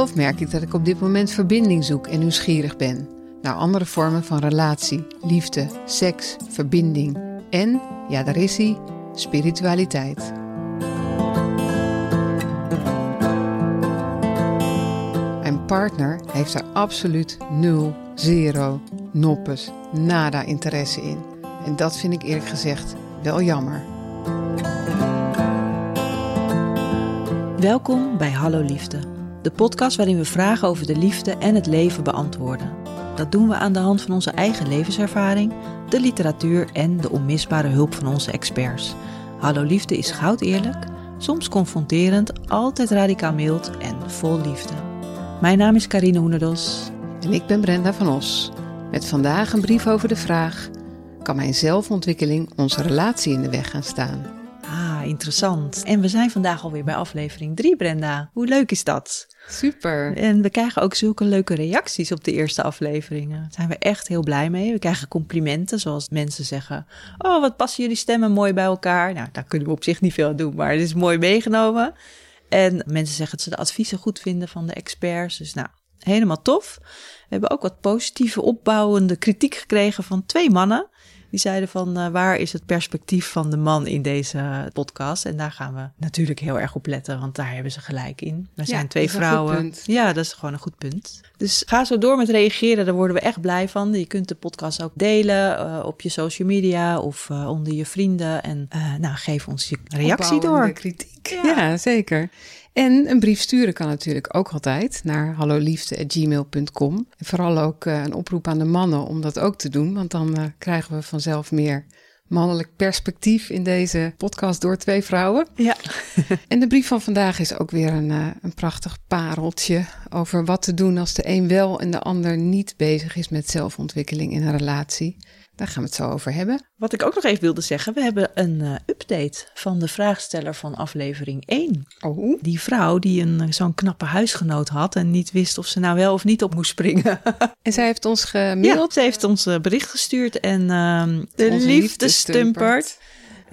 Zelf merk ik dat ik op dit moment verbinding zoek en nieuwsgierig ben naar andere vormen van relatie, liefde, seks, verbinding en, ja daar is hij, spiritualiteit. Mijn partner heeft er absoluut nul, zero, noppes, nada interesse in. En dat vind ik eerlijk gezegd wel jammer. Welkom bij Hallo Liefde, de podcast waarin we vragen over de liefde en het leven beantwoorden. Dat doen we aan de hand van onze eigen levenservaring, de literatuur en de onmisbare hulp van onze experts. Hallo Liefde is goud eerlijk, soms confronterend, altijd radicaal mild en vol liefde. Mijn naam is Karine Hoenedos. En ik ben Brenda van Os. Met vandaag een brief over de vraag: kan mijn zelfontwikkeling onze relatie in de weg gaan staan? Ah, interessant. En we zijn vandaag alweer bij aflevering 3, Brenda. Hoe leuk is dat? Super. En we krijgen ook zulke leuke reacties op de eerste afleveringen. Daar zijn we echt heel blij mee. We krijgen complimenten, zoals mensen zeggen: Oh, wat passen jullie stemmen mooi bij elkaar. Nou, daar kunnen we op zich niet veel aan doen, maar het is mooi meegenomen. En mensen zeggen dat ze de adviezen goed vinden van de experts. Dus nou, helemaal tof. We hebben ook wat positieve, opbouwende kritiek gekregen van twee mannen. Die zeiden van uh, waar is het perspectief van de man in deze podcast? En daar gaan we natuurlijk heel erg op letten, want daar hebben ze gelijk in. Er zijn Ja, twee dat is een vrouwen. goed punt. Ja, dat is gewoon een goed punt. Dus ga zo door met reageren, daar worden we echt blij van. Je kunt de podcast ook delen eh, op je social media of eh, onder je vrienden. En eh, nou, geef ons je reactie Opbouwende door. kritiek. Ja. Ja. zeker. En een brief sturen kan natuurlijk ook altijd naar halloliefde.gmail.com. En vooral ook eh, een oproep aan de mannen om dat ook te doen, want dan eh, krijgen we vanzelf meer mannelijk perspectief in deze podcast door twee vrouwen. Ja. En de brief van vandaag is ook weer een, eh, een prachtig pareltje over wat te doen als de een wel en de ander niet bezig is met zelfontwikkeling in een relatie. Daar gaan we het zo over hebben. Wat ik ook nog even wilde zeggen, we hebben een eh, update van de vraagsteller van aflevering 1. Oh, Die vrouw die een, eh, zo'n knappe huisgenoot had en niet wist of ze nou wel of niet op moest springen. en zij heeft ons Ja, gemaild. ze heeft ons een bericht gestuurd en ehm de liefde stumpert.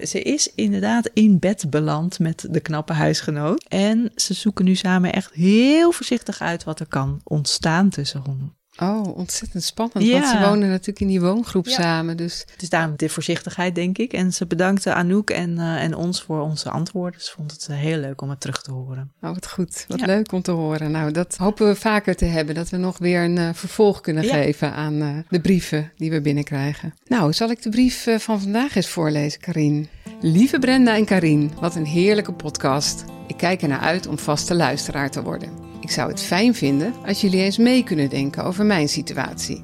Ze is inderdaad in bed beland met de knappe huisgenoot. En ze zoeken nu samen echt heel voorzichtig uit wat er kan ontstaan tussen hen. Oh, ontzettend spannend. Ja. Want ze wonen natuurlijk in die woongroep Ja. samen. Dus Dus daarom de voorzichtigheid, denk ik. En ze bedankte Anouk en, eh, en ons voor onze antwoorden. Ze vond het eh, heel leuk om het terug te horen. oh, wat goed. Wat Ja. leuk om te horen. Nou, dat hopen we vaker te hebben. Dat we nog weer een eh, vervolg kunnen geven aan de brieven die we binnenkrijgen. Nou, zal ik de brief van vandaag eens voorlezen, Karin? Lieve Brenda en Karin, wat een heerlijke podcast. Ik kijk er naar uit om vaste luisteraar te worden. Ik zou het fijn vinden als jullie eens mee kunnen denken over mijn situatie.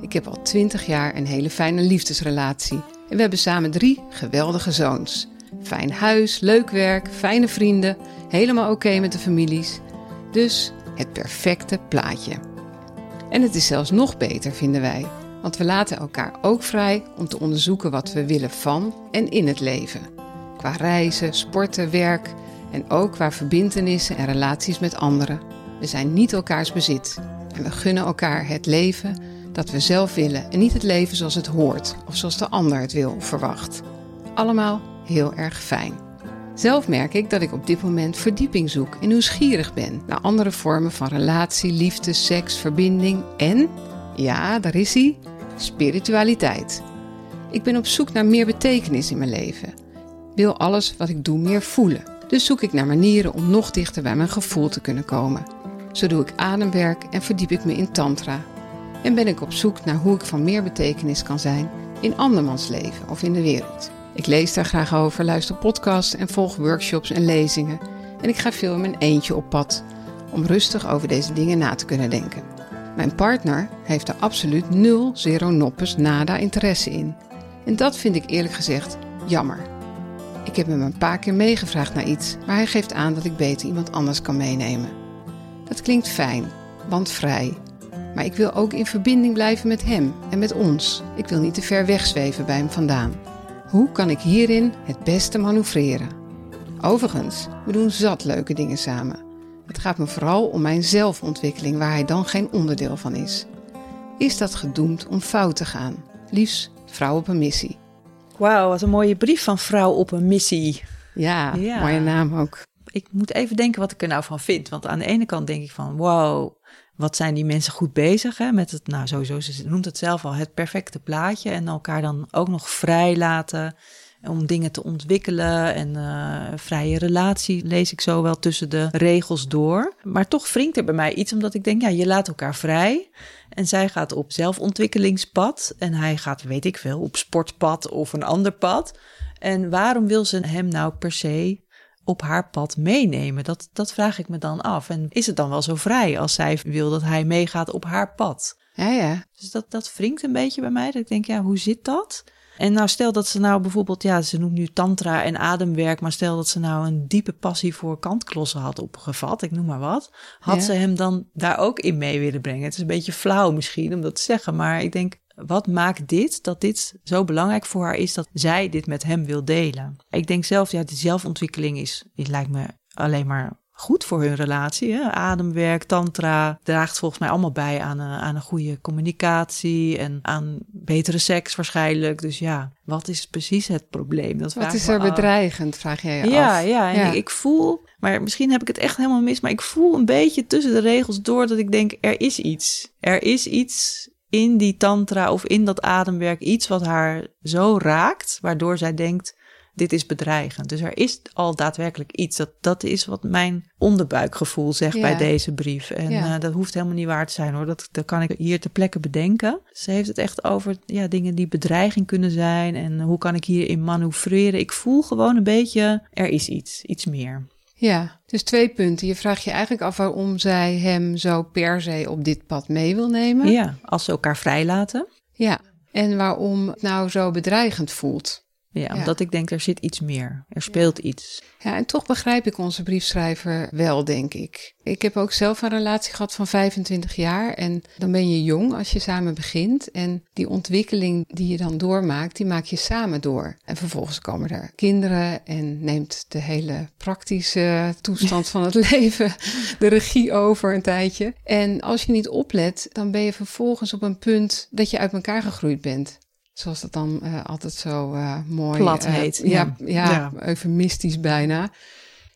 Ik heb al twintig jaar een hele fijne liefdesrelatie. En we hebben samen drie geweldige zoons. Fijn huis, leuk werk, fijne vrienden, helemaal oké met de families. Dus het perfecte plaatje. En het is zelfs nog beter, vinden wij. Want we laten elkaar ook vrij om te onderzoeken wat we willen van en in het leven. Qua reizen, sporten, werk en ook qua verbintenissen en relaties met anderen. We zijn niet elkaars bezit. En we gunnen elkaar het leven dat we zelf willen en niet het leven zoals het hoort of zoals de ander het wil of verwacht. Allemaal heel erg fijn. Zelf merk ik dat ik op dit moment verdieping zoek en nieuwsgierig ben naar andere vormen van relatie, liefde, seks, verbinding en, ja, daar is hij, spiritualiteit. Ik ben op zoek naar meer betekenis in mijn leven. Wil alles wat ik doe meer voelen. Dus zoek ik naar manieren om nog dichter bij mijn gevoel te kunnen komen. Zo doe ik ademwerk en verdiep ik me in tantra. En ben ik op zoek naar hoe ik van meer betekenis kan zijn in andermans leven of in de wereld. Ik lees daar graag over, luister podcasts en volg workshops en lezingen. En ik ga veel in mijn eentje op pad om rustig over deze dingen na te kunnen denken. Mijn partner heeft er absoluut nul, zero noppes, nada interesse in. En dat vind ik eerlijk gezegd jammer. Ik heb hem een paar keer meegevraagd naar iets, maar hij geeft aan dat ik beter iemand anders kan meenemen. Dat klinkt fijn, want vrij. Maar ik wil ook in verbinding blijven met hem en met ons. Ik wil niet te ver wegzweven bij hem vandaan. Hoe kan ik hierin het beste manoeuvreren? Overigens, we doen zat leuke dingen samen. Het gaat me vooral om mijn zelfontwikkeling waar hij dan geen onderdeel van is. Is dat gedoemd om fout te gaan? Liefst vrouw op een missie. Wauw, wat een mooie brief van vrouw op een missie. Ja, Ja. mooie naam ook. Ik moet even denken wat ik er nou van vind. Want aan de ene kant denk ik van, wow, wat zijn die mensen goed bezig hè? met het, nou sowieso, ze noemt het zelf al, het perfecte plaatje. En elkaar dan ook nog vrij laten om dingen te ontwikkelen. En uh, vrije relatie lees ik zo wel tussen de regels door. Maar toch wringt er bij mij iets, omdat ik denk, ja, je laat elkaar vrij. En zij gaat op zelfontwikkelingspad. En hij gaat, weet ik veel, op sportpad of een ander pad. En waarom wil ze hem nou per se op haar pad meenemen? Dat, dat vraag ik me dan af. En is het dan wel zo vrij als zij wil dat hij meegaat op haar pad? Ja, ja. Dus dat, dat wringt een beetje bij mij. Dat ik denk, ja, hoe zit dat? En nou, stel dat ze nou bijvoorbeeld, ja, ze noemt nu tantra en ademwerk, maar stel dat ze nou een diepe passie voor kantklossen had opgevat, ik noem maar wat, had ze hem dan daar ook in mee willen brengen? Het is een beetje flauw misschien om dat te zeggen, maar ik denk, wat maakt dit dat dit zo belangrijk voor haar is dat zij dit met hem wil delen? Ik denk zelf, ja, de zelfontwikkeling is, het lijkt me alleen maar goed voor hun relatie. Hè? Ademwerk, tantra draagt volgens mij allemaal bij aan een, aan een goede communicatie en aan betere seks waarschijnlijk. Dus ja, wat is precies het probleem? Dat wat is er bedreigend, vraag jij je ja, af. Ja, en ik voel, maar misschien heb ik het echt helemaal mis, maar ik voel een beetje tussen de regels door dat ik denk, er is iets. Er is iets in die tantra of in dat ademwerk, iets wat haar zo raakt, waardoor zij denkt, dit is bedreigend. Dus er is al daadwerkelijk iets. Dat, dat is wat mijn onderbuikgevoel zegt bij deze brief. En ja. uh, dat hoeft helemaal niet waar te zijn hoor. Dat, dat kan ik hier ter plekke bedenken. Ze heeft het echt over ja, dingen die bedreiging kunnen zijn. En hoe kan ik hierin manoeuvreren. Ik voel gewoon een beetje, er is iets, iets meer. Ja, dus twee punten. Je vraagt je eigenlijk af waarom zij hem zo per se op dit pad mee wil nemen. Ja, als ze elkaar vrijlaten. Ja, en waarom het nou zo bedreigend voelt. Ja, omdat ik denk, er zit iets meer. Er speelt iets. Ja, en toch begrijp ik onze briefschrijver wel, denk ik. Ik heb ook zelf een relatie gehad van 25 jaar. En dan ben je jong als je samen begint. En die ontwikkeling die je dan doormaakt, die maak je samen door. En vervolgens komen er kinderen en neemt de hele praktische toestand van het leven de regie over een tijdje. En als je niet oplet, dan ben je vervolgens op een punt dat je uit elkaar gegroeid bent. Zoals dat dan uh, altijd zo uh, mooi... Plat uh, heet. Ja, ja, ja, eufemistisch bijna.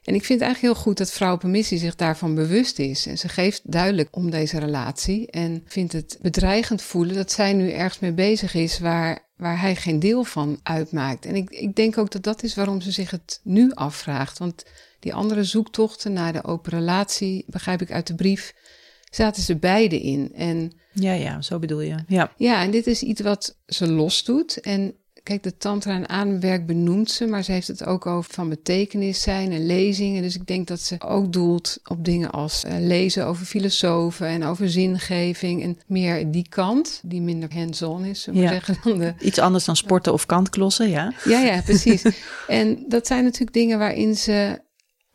En ik vind het eigenlijk heel goed dat vrouw op een missie zich daarvan bewust is. En ze geeft duidelijk om deze relatie. En vindt het bedreigend voelen dat zij nu ergens mee bezig is waar, waar hij geen deel van uitmaakt. En ik, ik denk ook dat dat is waarom ze zich het nu afvraagt. Want die andere zoektochten naar de open relatie, begrijp ik uit de brief, zaten ze beide in. En ja, ja, zo bedoel je. Ja. ja, en dit is iets wat ze los doet. En kijk, de tantra en ademwerk benoemt ze, maar ze heeft het ook over van betekenis zijn en lezingen. Dus ik denk dat ze ook doelt op dingen als uh, lezen over filosofen en over zingeving en meer die kant, die minder hands-on is, zullen Ja. zeggen. Dan de, Iets anders dan sporten of kantklossen, ja. ja, ja, precies. en dat zijn natuurlijk dingen waarin ze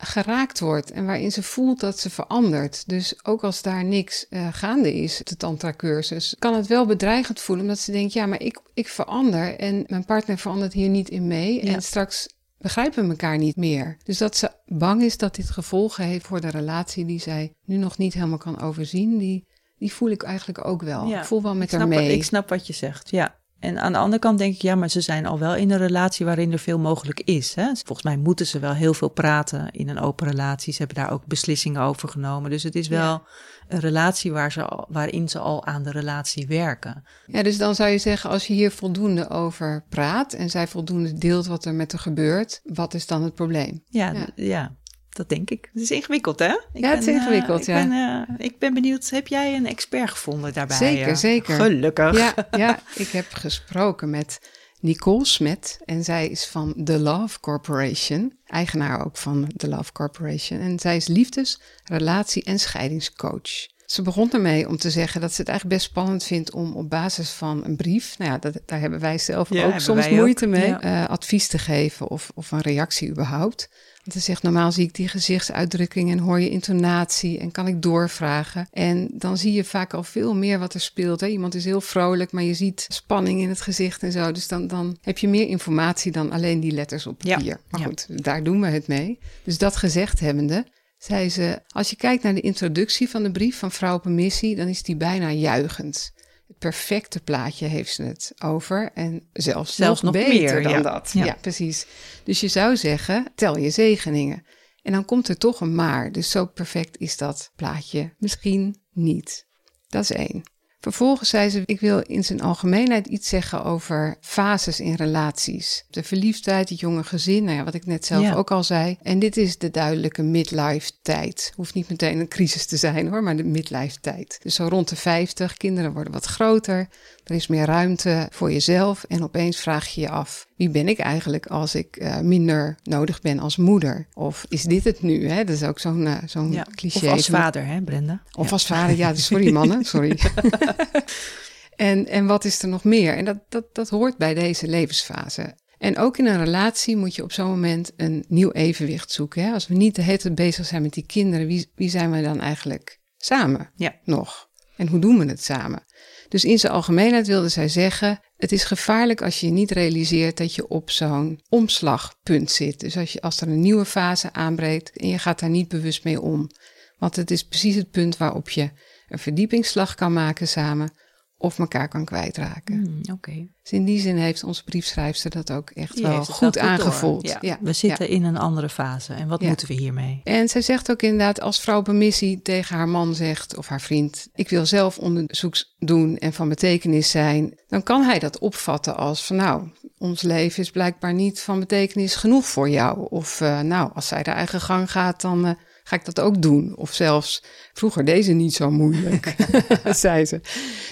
geraakt wordt en waarin ze voelt dat ze verandert. Dus ook als daar niks uh, gaande is, de tantra-cursus, kan het wel bedreigend voelen, omdat ze denkt, ja, maar ik, ik verander en mijn partner verandert hier niet in mee. Ja. En straks begrijpen we elkaar niet meer. Dus dat ze bang is dat dit gevolgen heeft voor de relatie die zij nu nog niet helemaal kan overzien, die, die voel ik eigenlijk ook wel. Ja. Ik voel wel met Ik haar wat, mee. ik snap wat je zegt, ja. En aan de andere kant denk ik, ja, maar ze zijn al wel in een relatie waarin er veel mogelijk is. Hè? Volgens mij moeten ze wel heel veel praten in een open relatie. Ze hebben daar ook beslissingen over genomen. Dus het is wel Ja. een relatie waar ze waarin ze al aan de relatie werken. Ja, dus dan zou je zeggen, als je hier voldoende over praat en zij voldoende deelt wat er met haar gebeurt, wat is dan het probleem? Ja, ja. Dat denk ik. Het is ingewikkeld, hè? Ik Ja, het is eh, ingewikkeld, ik ja. Ben, eh, ik ben benieuwd, heb jij een expert gevonden daarbij? Zeker, eh? zeker. Gelukkig. Ja, ja, ik heb gesproken met Nicole Smet en zij is van The Love Corporation, eigenaar ook van The Love Corporation. En zij is liefdes-, relatie- en scheidingscoach. Ze begon ermee om te zeggen dat ze het eigenlijk best spannend vindt om op basis van een brief, nou ja, dat, daar hebben wij zelf Ja, ook soms moeite ook, mee, ja. eh, advies te geven of, of een reactie überhaupt. Want ze zegt, normaal zie ik die gezichtsuitdrukking en hoor je intonatie en kan ik doorvragen. En dan zie je vaak al veel meer wat er speelt. Hè? Iemand is heel vrolijk, maar je ziet spanning in het gezicht en zo. Dus dan, dan heb je meer informatie dan alleen die letters op Ja, papier. Maar ja. goed, daar doen we het mee. Dus dat gezegd hebbende, zei ze, als je kijkt naar de introductie van de brief van Vrouw op een Missie, dan is die bijna juichend. Het perfecte plaatje heeft ze het over. En zelfs, Zelfs nog, nog beter meer, dan ja. dat. Ja. Ja. precies. Dus je zou zeggen, tel je zegeningen. En dan komt er toch een maar. Dus zo perfect is dat plaatje misschien niet. Dat is één. Vervolgens zei ze: Ik wil in zijn algemeenheid iets zeggen over fases in relaties. De verliefdheid, het jonge gezin, nou ja, wat ik net zelf Ja. ook al zei. En dit is de duidelijke midlife-tijd. Hoeft niet meteen een crisis te zijn hoor, maar de midlife-tijd. Dus zo rond de 50, kinderen worden wat groter. Er is meer ruimte voor jezelf. En opeens vraag je je af: wie ben ik eigenlijk als ik eh, minder nodig ben als moeder? Of is dit het nu? Hè? Dat is ook zo'n eh, zo'n Ja. cliché. Of als vader, hè, Brenda? of Ja. als vader, ja, sorry mannen, sorry. en, en wat is er nog meer? En dat, dat, dat hoort bij deze levensfase. En ook in een relatie moet je op zo'n moment een nieuw evenwicht zoeken. Hè? Als we niet de hele tijd bezig zijn met die kinderen, wie, wie zijn we dan eigenlijk samen Ja. nog? En hoe doen we het samen? Dus in zijn algemeenheid wilde zij zeggen: het is gevaarlijk als je niet realiseert dat je op zo'n omslagpunt zit. Dus als, je, als er een nieuwe fase aanbreekt en je gaat daar niet bewust mee om. Want het is precies het punt waarop je een verdiepingsslag kan maken samen of elkaar kan kwijtraken. Hmm, Oké. Dus in die zin heeft onze briefschrijfster dat ook echt Die wel goed aangevoeld. Ja. Ja, We zitten in een andere fase. En wat Ja. moeten we hiermee? En zij zegt ook inderdaad, als vrouw op een missie tegen haar man zegt of haar vriend: Ik wil zelf onderzoek doen en van betekenis zijn, dan kan hij dat opvatten als van nou, ons leven is blijkbaar niet van betekenis genoeg voor jou. Of eh, nou, als zij de eigen gang gaat, dan. eh, Ga ik dat ook doen? Of zelfs, vroeger deze niet zo moeilijk, zei ze.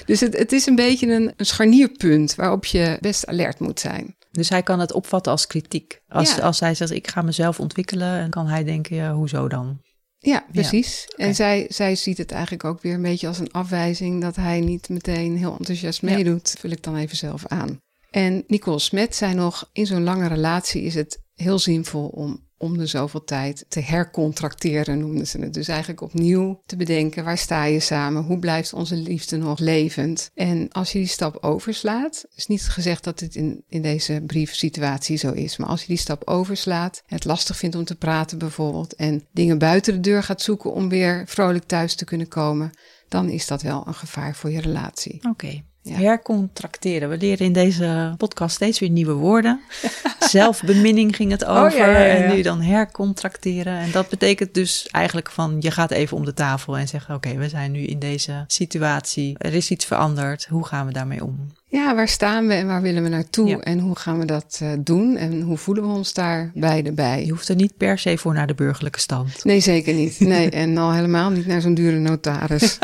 Dus het, het is een beetje een, een scharnierpunt waarop je best alert moet zijn. Dus hij kan het opvatten als kritiek. Als, Ja. als hij zegt, ik ga mezelf ontwikkelen, dan kan hij denken, ja, hoezo dan? Ja, precies. En zij, zij ziet het eigenlijk ook weer een beetje als een afwijzing dat hij niet meteen heel enthousiast Ja. meedoet. Vul ik dan even zelf aan. En Nicole Smet zei nog: in zo'n lange relatie is het heel zinvol om om de zoveel tijd te hercontracteren, noemden ze het. Dus eigenlijk opnieuw te bedenken, waar sta je samen? Hoe blijft onze liefde nog levend? En als je die stap overslaat, is niet gezegd dat dit in, in deze briefsituatie zo is, maar als je die stap overslaat, het lastig vindt om te praten bijvoorbeeld, en dingen buiten de deur gaat zoeken om weer vrolijk thuis te kunnen komen, dan is dat wel een gevaar voor je relatie. Oké. Ja. Hercontracteren. We leren in deze podcast steeds weer nieuwe woorden. Zelfbeminning ging het over. Oh, ja, ja, ja. En nu dan hercontracteren. En dat betekent dus eigenlijk van je gaat even om de tafel en zeggen: Oké, we zijn nu in deze situatie. Er is iets veranderd. Hoe gaan we daarmee om? Ja, waar staan we en waar willen we naartoe Ja. en hoe gaan we dat eh, doen en hoe voelen we ons daar beide bij? Je hoeft er niet per se voor naar de burgerlijke stand. Nee, zeker niet. Nee, en al helemaal niet naar zo'n dure notaris.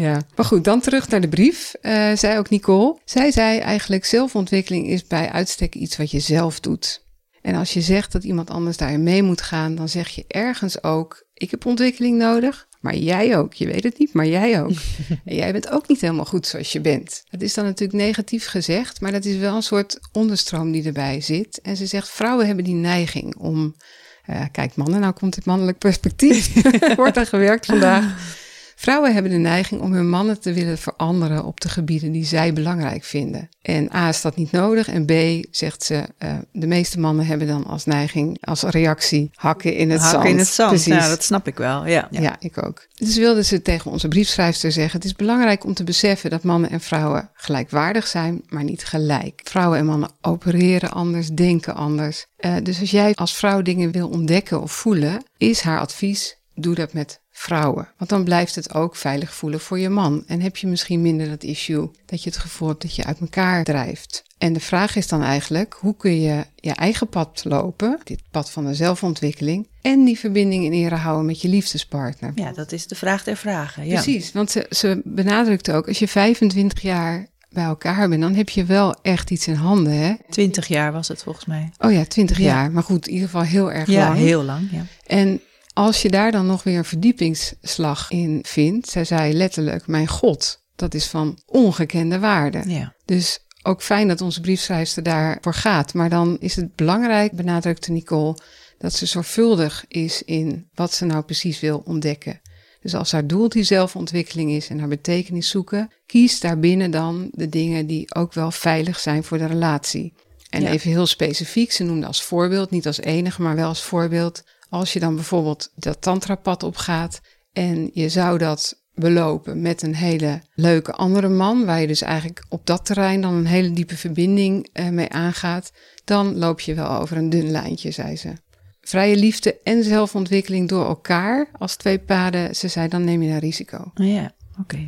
ja, maar goed, dan terug naar de brief. Eh zei ook Nicole. Zij zei eigenlijk zelfontwikkeling is bij uitstek iets wat je zelf doet. En als je zegt dat iemand anders daarin mee moet gaan, dan zeg je ergens ook: ik heb ontwikkeling nodig. Maar jij ook. Je weet het niet, maar jij ook. en jij bent ook niet helemaal goed zoals je bent. Dat is dan natuurlijk negatief gezegd, maar dat is wel een soort onderstroom die erbij zit. En ze zegt: vrouwen hebben die neiging om eh, kijk, mannen, nou komt dit mannelijk perspectief. Wordt er gewerkt vandaag. Vrouwen hebben de neiging om hun mannen te willen veranderen op de gebieden die zij belangrijk vinden. En A is dat niet nodig. En B zegt ze, eh, de meeste mannen hebben dan als neiging, als reactie, hakken in het Hakken zand. in het zand. Precies. Nou, dat snap ik wel. Ja. Ja. ik ook. Dus wilde ze tegen onze briefschrijfster zeggen: Het is belangrijk om te beseffen dat mannen en vrouwen gelijkwaardig zijn, maar niet gelijk. Vrouwen en mannen opereren anders, denken anders. Eh, dus als jij als vrouw dingen wil ontdekken of voelen, is haar advies: doe dat met vrouwen. Want dan blijft het ook veilig voelen voor je man. En heb je misschien minder dat issue dat je het gevoel hebt dat je uit elkaar drijft. En de vraag is dan eigenlijk: hoe kun je je eigen pad lopen, dit pad van de zelfontwikkeling, en die verbinding in ere houden met je liefdespartner? Ja, dat is de vraag der vragen. Ja. Precies, want ze, ze benadrukt ook: als je 25 jaar bij elkaar bent, dan heb je wel echt iets in handen, hè? 20 jaar was het volgens mij. Oh ja, 20 Ja. jaar. Maar goed, in ieder geval heel erg Ja, lang. heel lang. Ja. En als je daar dan nog weer een verdiepingsslag in vindt, zij zei letterlijk: Mijn God, dat is van ongekende waarde. ja. Dus ook fijn dat onze briefschrijfster daarvoor gaat. Maar dan is het belangrijk, benadrukte Nicole, dat ze zorgvuldig is in wat ze nou precies wil ontdekken. Dus als haar doel die zelfontwikkeling is en haar betekenis zoeken, kies daarbinnen dan de dingen die ook wel veilig zijn voor de relatie. En Ja. even heel specifiek, ze noemde als voorbeeld, niet als enige, maar wel als voorbeeld. Als je dan bijvoorbeeld dat tantrapad opgaat en je zou dat belopen met een hele leuke andere man, waar je dus eigenlijk op dat terrein dan een hele diepe verbinding eh, mee aangaat, dan loop je wel over een dun lijntje, zei ze. vrije liefde en zelfontwikkeling door elkaar als twee paden. Ze zei, dan neem je een risico. Ja, oké.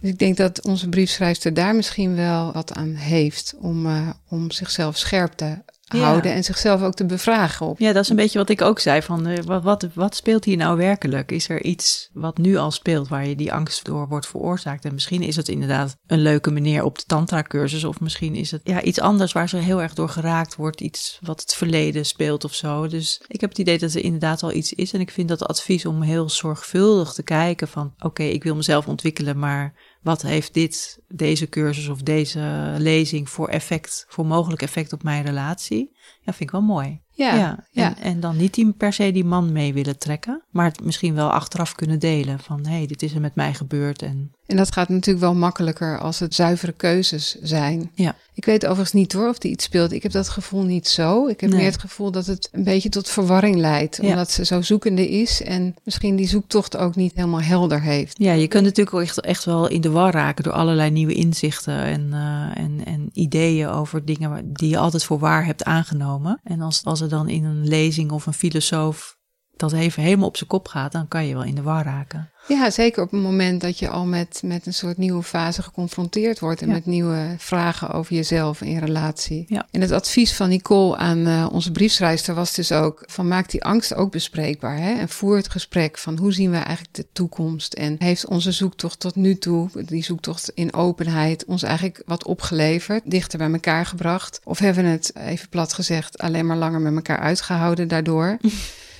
Dus ik denk dat onze briefschrijfster daar misschien wel wat aan heeft om, uh, om zichzelf scherp te houden en zichzelf ook te bevragen op. Ja, dat is een beetje wat ik ook zei van uh, wat, wat, wat speelt hier nou werkelijk? Is er iets wat nu al speelt waar je die angst door wordt veroorzaakt? En misschien is het inderdaad een leuke meneer op de tantra cursus of misschien is het ja, iets anders waar ze heel erg door geraakt wordt, iets wat het verleden speelt of zo. Dus ik heb het idee dat er inderdaad al iets is en ik vind dat advies om heel zorgvuldig te kijken van oké, ik wil mezelf ontwikkelen, maar wat heeft dit, deze cursus of deze lezing voor effect, voor mogelijk effect op mijn relatie? Ja, vind ik wel mooi. Ja, ja. En, en, dan niet die, per se die man mee willen trekken, maar het misschien wel achteraf kunnen delen van hé, hey, dit is er met mij gebeurd. En... en dat gaat natuurlijk wel makkelijker als het zuivere keuzes zijn. Ja. Ik weet overigens niet hoor of die iets speelt. Ik heb dat gevoel niet zo. Ik heb meer het gevoel dat het een beetje tot verwarring leidt, omdat ze zo zoekende is en misschien die zoektocht ook niet helemaal helder heeft. Ja, je kunt natuurlijk ook echt, echt wel in de war raken door allerlei nieuwe inzichten en, uh, en, en ideeën over dingen die je altijd voor waar hebt aangenomen. En als, als er dan in een lezing of een filosoof dat even helemaal op zijn kop gaat, dan kan je wel in de war raken. Ja, zeker op het moment dat je al met, met een soort nieuwe fase geconfronteerd wordt en met nieuwe vragen over jezelf en je relatie. Ja. En het advies van Nicole aan uh, onze briefschrijfster was dus ook van maak die angst ook bespreekbaar hè? en voer het gesprek van hoe zien we eigenlijk de toekomst en heeft onze zoektocht tot nu toe, die zoektocht in openheid, ons eigenlijk wat opgeleverd, dichter bij elkaar gebracht of hebben we het, even plat gezegd, alleen maar langer met elkaar uitgehouden daardoor.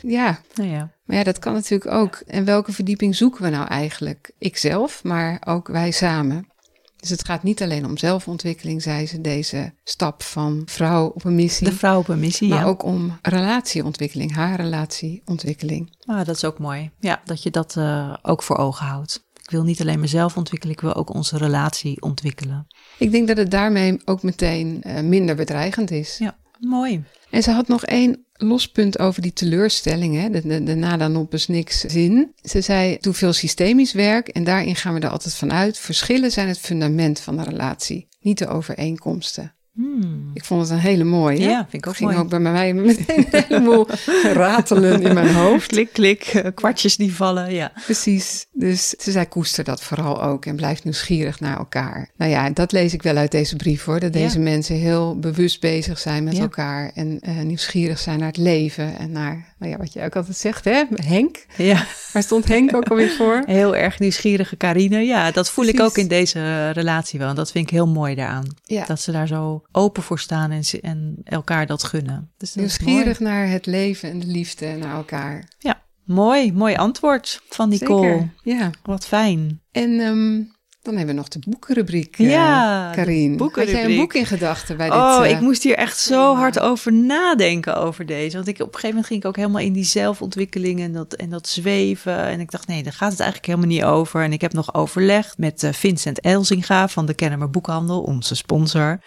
Ja. Nou ja. Maar ja, dat kan natuurlijk ook. En welke verdieping zoeken we nou eigenlijk? Ikzelf, maar ook wij samen. Dus het gaat niet alleen om zelfontwikkeling, zei ze, deze stap van vrouw op een missie. De vrouw op een missie, maar ja. ook om relatieontwikkeling, haar relatieontwikkeling. Ah, dat is ook mooi. Ja, dat je dat uh, ook voor ogen houdt. Ik wil niet alleen mezelf ontwikkelen, ik wil ook onze relatie ontwikkelen. Ik denk dat het daarmee ook meteen uh, minder bedreigend is. Ja, mooi. En ze had nog één lospunt over die teleurstelling, hè, de, de, de nada op is niks zin. Ze zei, doe veel systemisch werk en daarin gaan we er altijd van uit. Verschillen zijn het fundament van de relatie, niet de overeenkomsten. Hmm. Ik vond het een hele mooie. Ja, vind ik ook Ging mooi. ook bij mij meteen een heleboel ratelen in mijn hoofd. Klik, klik, kwartjes die vallen, ja. Precies. Dus ze zei, koester dat vooral ook en blijf nieuwsgierig naar elkaar. Nou ja, dat lees ik wel uit deze brief hoor. Dat deze Ja. mensen heel bewust bezig zijn met Ja. elkaar en eh, nieuwsgierig zijn naar het leven en naar, nou ja, wat je ook altijd zegt, hè, Henk. Ja, Waar stond Henk ook alweer voor? heel erg nieuwsgierige Carine. Ja, dat voel ik ook in deze relatie wel. En dat vind ik heel mooi daaraan. Ja. Dat ze daar zo open voor staan en, en elkaar dat gunnen. Dus dat Nieuwsgierig naar het leven en de liefde en naar elkaar. Ja, mooi. Mooi antwoord van Nicole. Zeker. Ja. Wat fijn. En ehm, dan hebben we nog de boekenrubriek, eh Ja, de Karin. Had jij een boekenrubriek. boek in gedachten bij dit? Oh, eh, ik moest hier echt zo hard over nadenken over deze. Want ik, op een gegeven moment ging ik ook helemaal in die zelfontwikkeling en dat, en dat zweven. En ik dacht, nee, daar gaat het eigenlijk helemaal niet over. En ik heb nog overlegd met eh, Vincent Elzinga van de Kennemer Boekhandel, onze sponsor.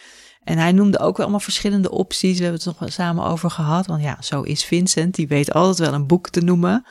En hij noemde ook wel allemaal verschillende opties. We hebben het nog samen over gehad. Want ja, zo is Vincent. Die weet altijd wel een boek te noemen.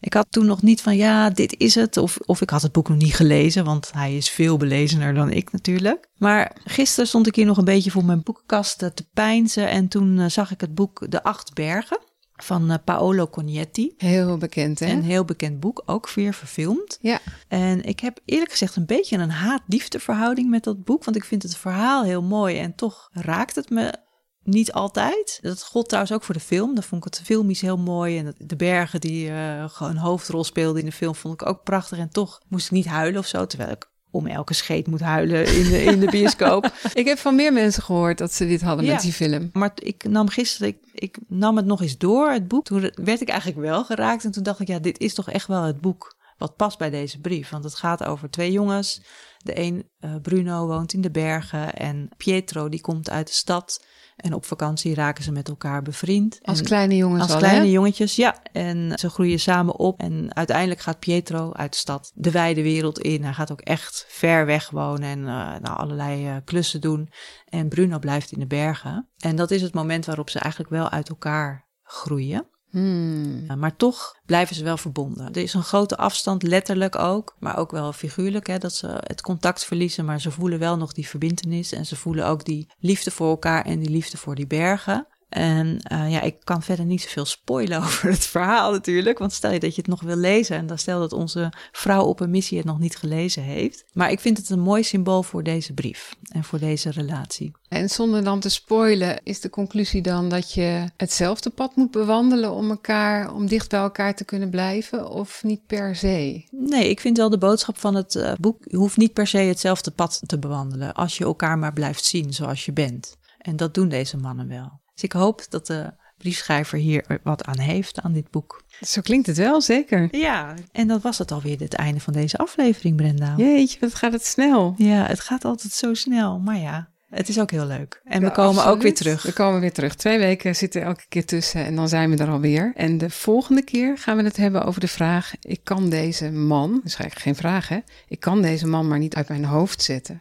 Ik had toen nog niet van ja, dit is het. Of, of ik had het boek nog niet gelezen, want hij is veel belezener dan ik natuurlijk. Maar gisteren stond ik hier nog een beetje voor mijn boekenkast te peinzen. En toen eh, zag ik het boek De Acht Bergen van eh, Paolo Cognetti. Heel bekend, hè? Een heel bekend boek, ook weer verfilmd. Ja. En ik heb eerlijk gezegd een beetje een haat-liefde verhouding met dat boek. Want ik vind het verhaal heel mooi en toch raakt het me niet altijd. Dat gold trouwens ook voor de film. Dat vond ik het filmisch heel mooi. En de bergen die eh, gewoon een hoofdrol speelden in de film vond ik ook prachtig. En toch moest ik niet huilen of zo. Terwijl ik om elke scheet moet huilen in de, in de bioscoop. Ik heb van meer mensen gehoord dat ze dit hadden Ja. met die film. Maar ik nam gisteren, ik, ik nam het nog eens door, het boek. Toen werd ik eigenlijk wel geraakt. En toen dacht ik, ja, dit is toch echt wel het boek wat past bij deze brief. Want het gaat over twee jongens. De een, eh, Bruno, woont in de bergen. En Pietro, die komt uit de stad. En op vakantie raken ze met elkaar bevriend. Als En- kleine jongens als al, kleine hè? jongetjes, ja. En ze groeien samen op. En uiteindelijk gaat Pietro uit de stad de wijde wereld in. Hij gaat ook echt ver weg wonen en eh, nou, allerlei eh, klussen doen. En Bruno blijft in de bergen. En dat is het moment waarop ze eigenlijk wel uit elkaar groeien. Hmm. Uh, maar toch blijven ze wel verbonden. Er is een grote afstand, letterlijk ook, maar ook wel figuurlijk, hè, dat ze het contact verliezen, maar ze voelen wel nog die verbintenis en ze voelen ook die liefde voor elkaar en die liefde voor die bergen. En uh, ja, ik kan verder niet zoveel spoilen over het verhaal natuurlijk. Want stel je dat je het nog wil lezen. En dan stel dat onze vrouw op een missie het nog niet gelezen heeft. Maar ik vind het een mooi symbool voor deze brief. En voor deze relatie. En zonder dan te spoilen, is de conclusie dan dat je hetzelfde pad moet bewandelen om elkaar, om dicht bij elkaar te kunnen blijven? Of niet per se? Nee, ik vind wel de boodschap van het uh, boek. Je hoeft niet per se hetzelfde pad te bewandelen. Als je elkaar maar blijft zien zoals je bent. En dat doen deze mannen wel. Dus ik hoop dat de briefschrijver hier wat aan heeft, aan dit boek. Zo klinkt het wel, zeker. Ja, en dat was het alweer, het einde van deze aflevering, Brenda. Jeetje, wat gaat het snel. Ja, het gaat altijd zo snel, maar ja, het is ook heel leuk. En we komen ook weer terug. We komen weer terug. Twee weken zitten elke keer tussen en dan zijn we er alweer. En de volgende keer gaan we het hebben over de vraag: ik kan deze man, dus eigenlijk geen vraag hè, ik kan deze man maar niet uit mijn hoofd zetten.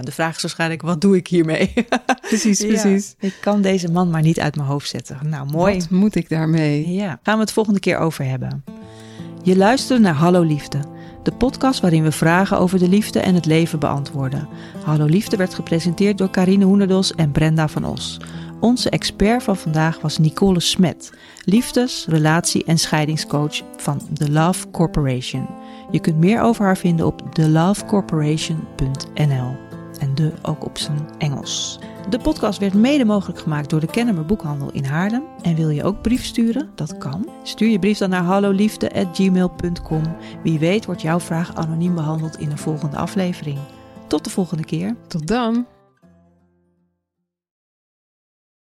De vraag is waarschijnlijk, wat doe ik hiermee? precies, precies. ik kan deze man maar niet uit mijn hoofd zetten. Nou, mooi. Wat moet ik daarmee? Ja, gaan we het volgende keer over hebben. Je luistert naar Hallo Liefde, de podcast waarin we vragen over de liefde en het leven beantwoorden. Hallo Liefde werd gepresenteerd door Karine Hoenedos en Brenda van Os. Onze expert van vandaag was Nicole Smet, liefdes-, relatie- en scheidingscoach van The Love Corporation. Je kunt meer over haar vinden op thelovecorporation.nl en de ook op zijn Engels. De podcast werd mede mogelijk gemaakt door de Kennemer Boekhandel in Haarlem. En wil je ook brief sturen? Dat kan. Stuur je brief dan naar halloliefde.gmail.com. Wie weet wordt jouw vraag anoniem behandeld in een volgende aflevering. Tot de volgende keer. Tot dan.